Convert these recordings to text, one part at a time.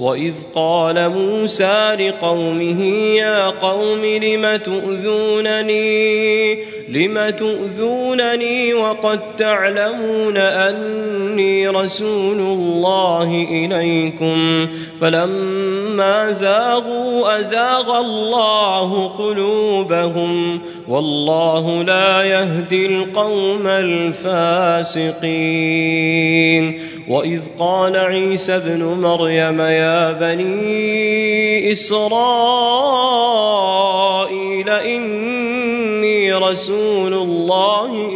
واذ قال موسى لقومه يا قوم لم تؤذونني؟ لم تؤذونني وقد تعلمون اني رسول الله اليكم فلما زاغوا ازاغ الله قلوبهم والله لا يهدي القوم الفاسقين. وإذ قال عيسى ابن مريم يا بني إسرائيل إني رسول الله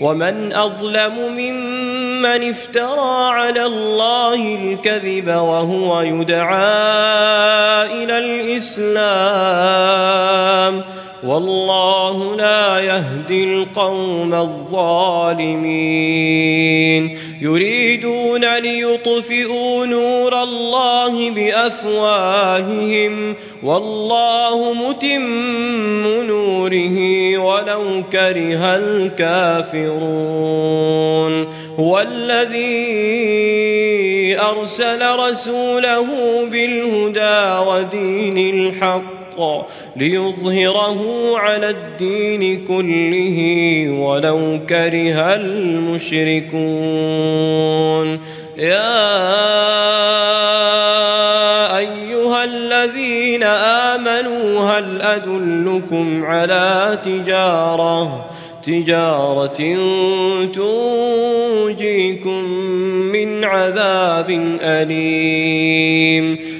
ومن أظلم ممن افترى على الله الكذب وهو يدعى إلى الإسلام والله لا يهدي القوم الظالمين. يريدون ليطفئوا نور الله بأفواههم. والله متم نوره ولو كره الكافرون. هو الذي أرسل رسوله بالهدى ودين الحق. ليظهره على الدين كله ولو كره المشركون. يا أيها الذين آمنوا هل أدلكم على تجارة؟ تجارة تنجيكم من عذاب أليم.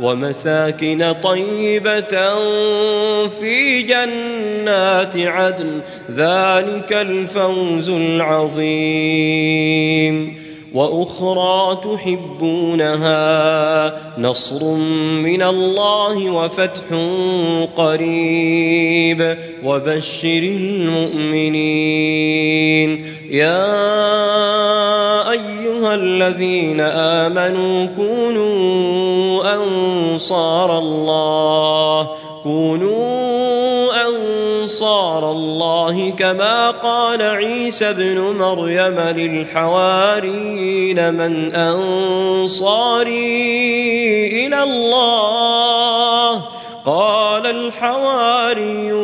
ومساكن طيبة في جنات عدن ذلك الفوز العظيم. وأخرى تحبونها نصر من الله وفتح قريب. وبشر المؤمنين. يا أيها الذين آمنوا كونوا أنصار الله. كونوا أنصار الله كما قال عيسى ابن مريم للحواريين من أنصاري إلى الله. قال الحواريون